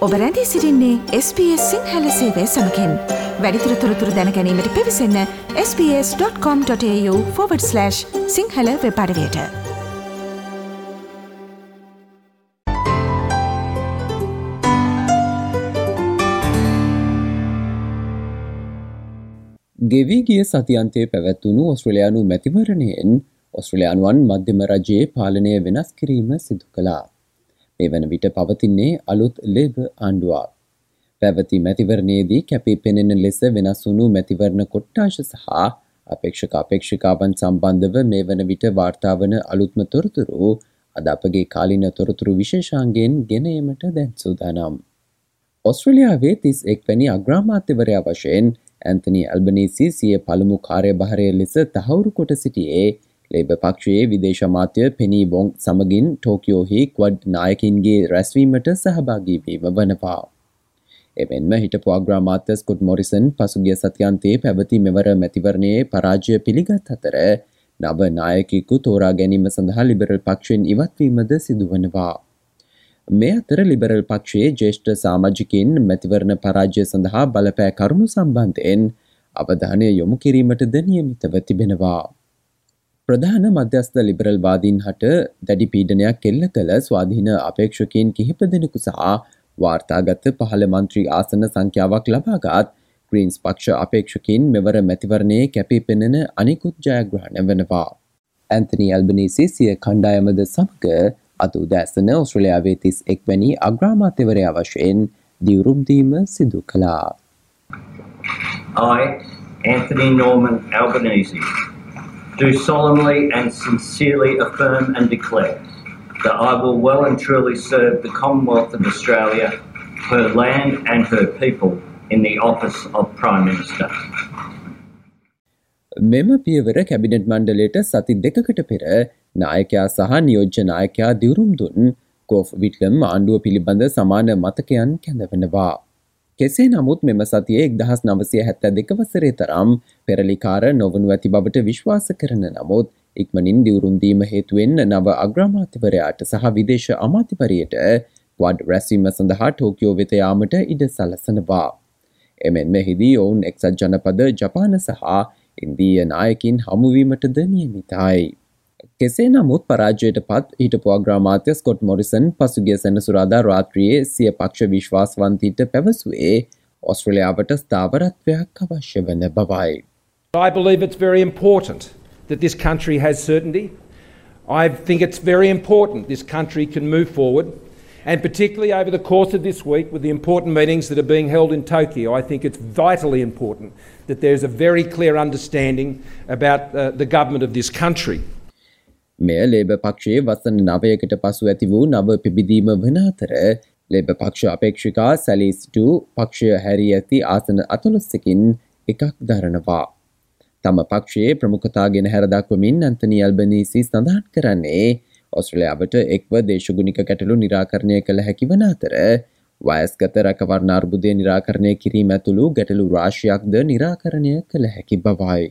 ඔබ රැඳී සිරින්නේ SBS සිංහල සේවය සමකෙන් වැඩිතුර තොරතුර දැනැනීමට පිවිසන්න ps.com.ta/ සිංහල වෙපඩවයට ගෙවී ගිය සතියන්තය පැවැත්වුණු ඔස්ට්‍රලයානු මැතිවරණයෙන් ඔස්ට්‍රලයානුවන් මධ්‍යම රජයේ පාලනය වෙනස් කිරීම සිදු කළා. මේ වන විට පවතින්නේ අලුත් ලේබ ආණ්ඩුවක්. පැවති මැතිවරණයේදී කැපී පෙනෙන ලෙස වෙනස් වුණු මැතිවරණ කොට්ටාශ සහ අපේක්ෂක අපේක්ෂිකාවන් සම්බන්ධව මේ වන විට වාර්තාාවන අලුත්ම තොරතුරු අද අපගේ කාලින තොරතුරු විශේෂාන්ගෙන් ගෙනීමට දැන් සූදානම්. ඔස්ට්‍රලියාවේ තිස් එක් වැනි අග්‍රාමාත්‍යවරයා වශයෙන් ඇන්තනි ඇල්බනීසි සිය පළමු කාර්යභාරය ලෙස තහවුරු කොට සිටියේ ලේබ පක්ෂයේ විදේශමාත්‍ය පෙනී බොං සමගින් ටෝකියෝහි ක්වඩ් නායකින්ගේ රැස්වීමට සහභාගීවීම වනවා. එමෙන්ම හිටපු අග්‍රාමාත්‍ය ස්කොට් මොරිසන් පසුගිය සතියන්තයේ පැවති මෙවර මැතිවරණයේ පරාජය පිළිගත් අතර නව නායකිකු තෝරා ගැනීම සඳහා ලිබරල් පක්ෂයෙන් ඉවත්වීමද සිදුවනවා. මේ අතර ලිබරල් පක්ෂයේ ජේෂ්ඨ සාමාජිකින් මැතිවරණ පරාජ්‍ය සඳහා බලපෑ කරුණු සම්බන්ධයෙන් අවධානය යොමු කිරීමටද නියමිතව තිබෙනවා. ප්‍රධාන මධ්‍යස්ථ ලිබරල් වාදීන් හට දැඩි පීඩනයක් කෙල්ල කළ ස්වාධීන අපේක්ෂකයෙන් කිහිප දෙනෙකු සහ වාර්තාගත පහළ මන්ත්‍රී ආසන සංඛ්‍යාවක් ලබාගත් ග්‍රීන්ස් පක්ෂ අපේක්ෂකින් මෙවර මැතිවරණයේ කැපී පෙනෙන අනිකුත් ජයග්‍රහණ වනවා. ඇන්තනි ඇල්බනීසි සිය කණ්ඩායමද සමග අද උදෑසන ඔස්ට්‍රලයාාවේ තිස් එක්වැනි අග්‍රාමාත්‍යවරයා වශයෙන් දිවුරුම්දීම සිදු කළා. I, Anthony Norman Albanese, do solemnly and sincerely affirm and declare that I will well and truly serve the Commonwealth of Australia, her land and her people in the office of Prime Minister. මෙම පියවර cabinet මණ්ඩලයට සති දෙකකට පෙර නායකයා සහ නියෝජ්‍ය නායකයා දිවුරුම් දුන් කෝෆ් විටලම් ආණ්ඩුව පිළිබඳ සමාන මතකයන් කැඳවෙනවා. කෙසේ නමුත් මෙම සතිය එක්දහස් නවසය හැත්ත දෙක වසරේ තරම් පෙරලිකාර නොවනු ඇති බවට විශ්වාස කරන නමුත් ඉක්මනින් දිවුරුන්දීම හේතුවෙන් නව අග්‍රාමාතිවරයාට සහ විදේශ අමාතිපරයට වඩ රැස්වීම සඳහා ටෝකියෝ වෙතයාමට ඉඩ සලසනවා. එමෙන්ම හිදී ඔවුන් එක්සත් ජනපද ජපාන සහ ඉන්දීය නායකින් හමුවීමටද නියමිතයි. කෙසේ නමුත් පරාජයට පත් හිටපු අග්‍රාමාත්‍ය ස්කොට් මොරිසන් පසුගිය සැනසුරාදා රාත්‍රියයේ සිය පක්ෂ විශ්වාසවන්තීට පැවසුවේ ඔස්ට්‍රලයාාවට ස්ථාවරත්වයක් අවශ්‍ය වන බවයි. I believe it's very important that this country has certainty. I think it's very important this country can move forward. And particularly over the course of this week, with the important meetings that are being held in Tokyo, I think it's vitally important that there's a very clear understanding about uh, the government of this country. මෙය ලේබ පක්ෂයේ වසන නවයකට පසු ඇති වූ නව පිබිදීම වන අතර ලේබ පක්ෂ අපේක්ෂිකා සැලිස්ට පක්ෂය හැරී ඇති ආසන අතුළොස්සකින් එකක් දරනවා. තම පක්ෂයේ ප්‍රමුඛතාගෙන හැරදක්වමින් අන්තනි අල්බනීසි සඳහන් කරන්නේ ඔස්ට්‍රලයාාවට එක්ව දේශගුණික ගැටලු නිරාකරණය කළ හැකි වන අතර වයස්ගත රැකවරණ අර්බුදය නිරාකරණය කිරීම ඇතුළු ගැටලු රාශියක්ද නිරාකරණය කළ හැකි බවයි.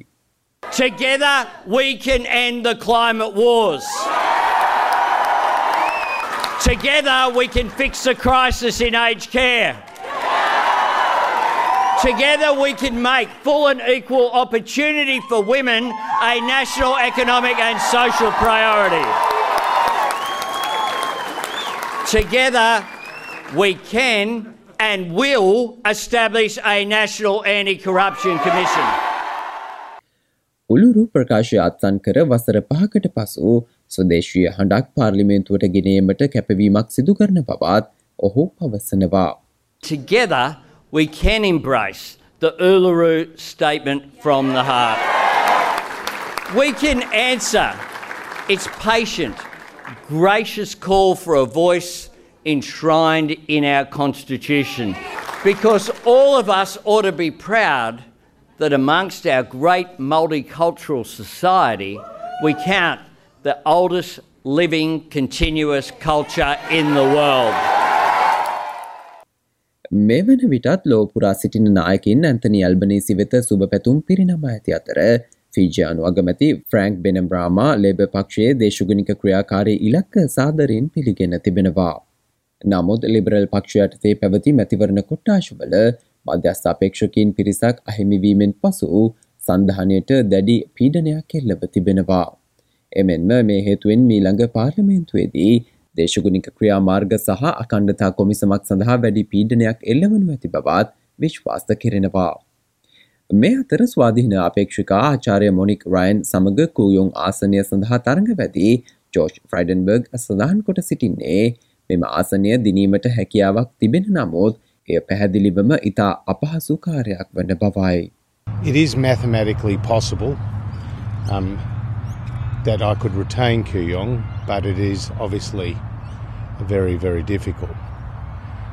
Together we can end the climate wars. Together we can fix the crisis in aged care. Together we can make full and equal opportunity for women a national economic and social priority. Together we can and will establish a national anti-corruption commission. උළුරු ප්‍රකාශය අත්සන් කර වසර පහකට පසු ස්වදේශීය හඬක් පාර්ලිමේන්තුවට ගෙනීමට කැපවීමක් සිදු කරන බවත් ඔහු පවසනවා. Together we can embrace the Uluru Statement from the Heart. We can answer its patient, gracious call for a voice enshrined in our Constitution because all of us ought to be proud that amongst our great multicultural society, we count the oldest living continuous culture in the world. මේ වන විටත් ලෝපුරා සිටින නායකින් Anthony අල්බනීසි වෙත සුභ පැතුම් පිරිනම ඇති අතර ෆිජයානු අගමැති Frank බෙනම්බ්‍රාමා ලේබ පක්ෂයේ දේශගනික ක්‍රියාකාරී ඉලක්ක සාදරයෙන් පිළිගෙන තිබෙනවා. නමුත් ලිබරල් පක්ෂයටතේ පැවති මැතිවරණ කොට්ටාශවල මධ්‍යස්ථාපේක්ෂකින් පිරිසක් අහිමිවීමෙන් පසු සන්ධානයට දැඩි පීඩනයක් කෙල්ලව තිබෙනවා. එමෙන්ම මේ හේතුවෙන් මීළඟ පාර්ලිමේන්තුවේදී දේශගුණික ක්‍රියාමාර්ග සහ අකණ්ඩතා කොමිසමක් සඳහා වැඩි පීඩනයක් එල්ලවනු ඇති බවත් විශ්වාස්ත කෙරෙනවා. මේ අතර ස්වාධීන අපේක්ෂිකා ආචාරය මොනික් රයින් සමඟ කූයුන් ආසනය සඳහා තරඟ වැදී ජෝර්ජ් ෆ්‍රයිඩන්බර්ග් සඳහන් කොට සිටින්නේ මෙම ආසනය දිනීමට හැකියාවක් තිබෙන නමුත් එය පැහැදිලිවම ඉතා අපහසු කාරයක් වන බවයි. It is mathematically possible um, that I could retain Kuyong, but it is obviously very, very difficult.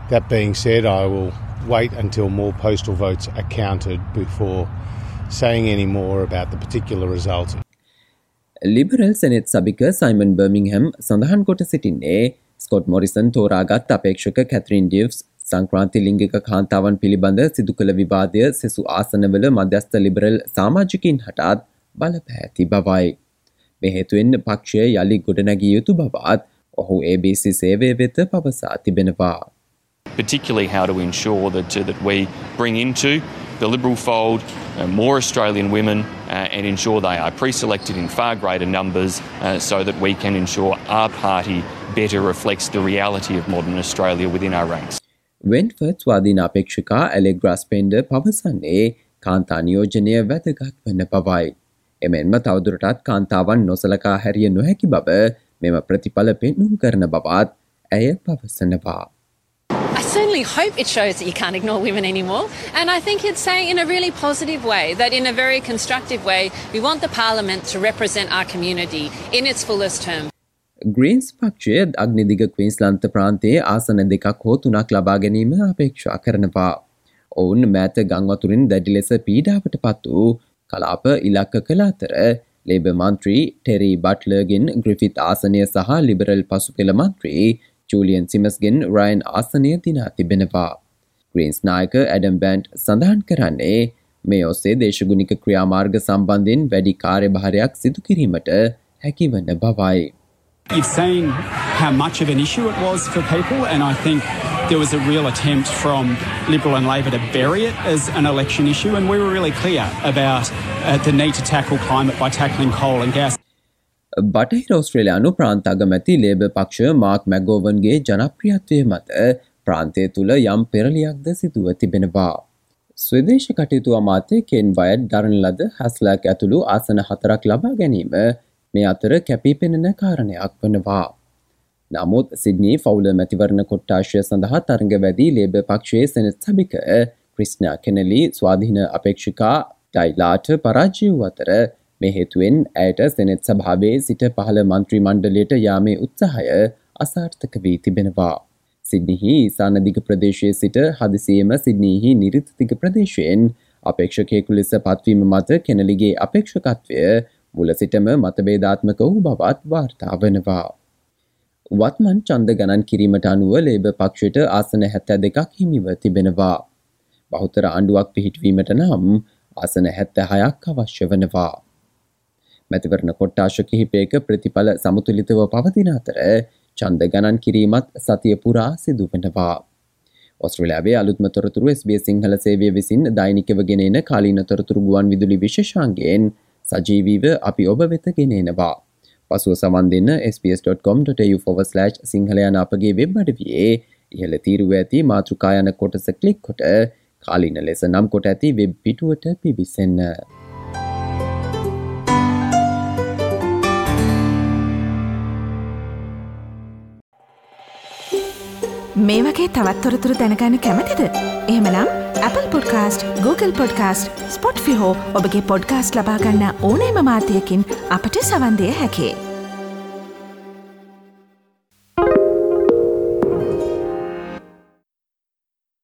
That being said, I will wait until more postal votes are counted before saying any more about the particular results. Liberal senate සභික Simon බර්මිංහැම් සඳහන් කොට සිටින්නේ Scott Morrison තෝරාගත් අපේක්ෂක කැත්‍රීන් ඩියව්ස් සංක්‍රාන්ති ලිංගික කාන්තාවන් පිළිබඳ සිදු කළ විවාදය සෙසු ආසනවල මධ්‍යස්ථ ලිබරල් සාමාජිකින් හටත් බලපෑති බවයි. මෙහේතුවෙන් පක්ෂය යළි ගොඩනැගිය යුතු බවත් ඔහු ABC සේවය වෙත පවසා තිබෙනවා. particularly how to ensure that, uh, that we bring into the Liberal fold uh, more Australian women uh, and ensure they are pre selected in far greater numbers uh, so that we can ensure our party better reflects the reality of modern Australia within our ranks. වෙන්ෆර්ත් ස්වාධීන අපේක්ෂිකා ඇලෙග්‍රාස් පෙන්ඩ පවසන්නේ කාන්තා නියෝජනය වැදගත් වන්න පවයි. එමෙන්ම තවදුරටත් කාන්තාවන් නොසලකා හැරිය නොහැකි බව මෙම ප්‍රතිඵල පෙන්නුම් කරන බවත් ඇය පවසනවා. I certainly hope it shows that you can't ignore women anymore. And I think it's saying in a really positive way that in a very constructive way, we want the parliament to represent our community in its fullest term. Greens පක්ෂය අග්නිදිග කවින්ස්ලන්ත ප්‍රාන්තයේ ආසන දෙකක් හෝ තුනක් ලබා ගැනීම අපේක්ෂා කරනවා. ඔවුන් මෑත ගංවතුරින් දැඩි ලෙස පීඩාවට පත් වූ කලාප ඉලක්ක කළ අතර ලේබ මන්ත්‍රී ටෙරි බට්ලර්ගෙන් ග්‍රිෆිත් ආසනය සහ ලිබරල් පසු පෙළ මන්ත්‍රී ජූලියන් සිමස්ගෙන් රයින් ආසනය දිනා තිබෙනවා. ග්‍රීන්ස් නායක ඇඩම් බෑන්ඩ් සඳහන් කරන්නේ මේ ඔස්සේ දේශගුණික ක්‍රියාමාර්ග සම්බන්ධයෙන් වැඩි කාර්යභාරයක් සිදු කිරීමට හැකිවන්න බවයි. You've seen how much of an issue it was for people, and I think there was a real attempt from Liberal and Labor to bury it as an election issue, and we were really clear about uh, the need to tackle climate by tackling coal and gas. බටහිර ඔස්ට්‍රේලයානු ප්‍රාන්තාගමැති ලේබ පක්ෂ mark මැගෝවන්ගේ ජනප්‍රියත්වය මත ප්‍රාන්තය තුළ යම් පෙරලියක්ද සිදුව තිබෙනවා. ස්වදේශ කටයුතු අමාතය කෙන් wired දරන ලද හැස්ලක් ඇතුළු ආසන හතරක් ලබා ගැනීම මේ අතර කැපී පෙනෙන කාරණයක් වනවා. නමුත් සිද්නී ෆෞල මැතිවරණ කොට්ටාශය සඳහා තරඟ වැදී ලේබ පක්ෂයේ සෙනත් සභික ක්‍රිස්්නා කෙනලි ස්වාධීන අපේක්ෂිකා ඩයිලාට පරාජය වූ අතර මේ හේතුවෙන් ඇයට සෙනෙත් සභාවේ සිට පහළ මන්ත්‍රී මණ්ඩලයට යාමේ උත්සාහය අසාර්ථක වී තිබෙනවා. සිද්නිහි ඉසානදිග ප්‍රදේශයේ සිට හදිසියම සිද්නීහි නිරිතතික ප්‍රදේශයෙන් අපේක්ෂකයෙකු ලෙස පත්වීම මත කෙනලිගේ අපේක්ෂකත්වය මුල සිටම මතබේධාත්මක වූ බවත් වාර්තා වනවා. වත්මන් චන්ද ගණන් කිරීමට අනුව ලේබ පක්ෂයට ආසන හැත්තෑ දෙකක් හිමිව තිබෙනවා. බහුතර ආණ්ඩුවක් පිහිටවීමට නම් ආසන හැත්ත හයක් අවශ්‍ය වනවා. මැතිවරණ කොට්ටාශ කිහිපයක ප්‍රතිඵල සමුතුලිතව පවතින අතර චන්ද ගණන් කිරීමත් සතිය පුරා සිදුවනවා. ඔස්ට්‍රලයාාවේ අලුත්ම තොරතුරු ස්බේ සිංහල සේවය විසින් දෛනිකව ගෙනෙන කාලීන තොරතුරු ගුවන් විදුලි විශෂාන්ගෙන් සජීවීව අපි ඔබ වෙත ගෙනෙනවා. පසුව සමන් දෙන්න ps.com.tu/ සිංහලයන අපගේ වෙබ් අඩවියේ ඉහළ තීරුව ඇති මාතෘකායන කොටස කලික් කොට කාලින ලෙස නම් කොට ඇති වෙබ් පිටුවට පිවිසන්න. මේ වගේ තවත්තොරතුරු දැනගන්න කැමතිද. එහමනම් Apple podcast Google podcast Spotify ඔබගේ පොඩ්කාස්ට ලබාගන්න ඕනෑම මාධ්‍යයකින් අපට සවන්දය හැකේ.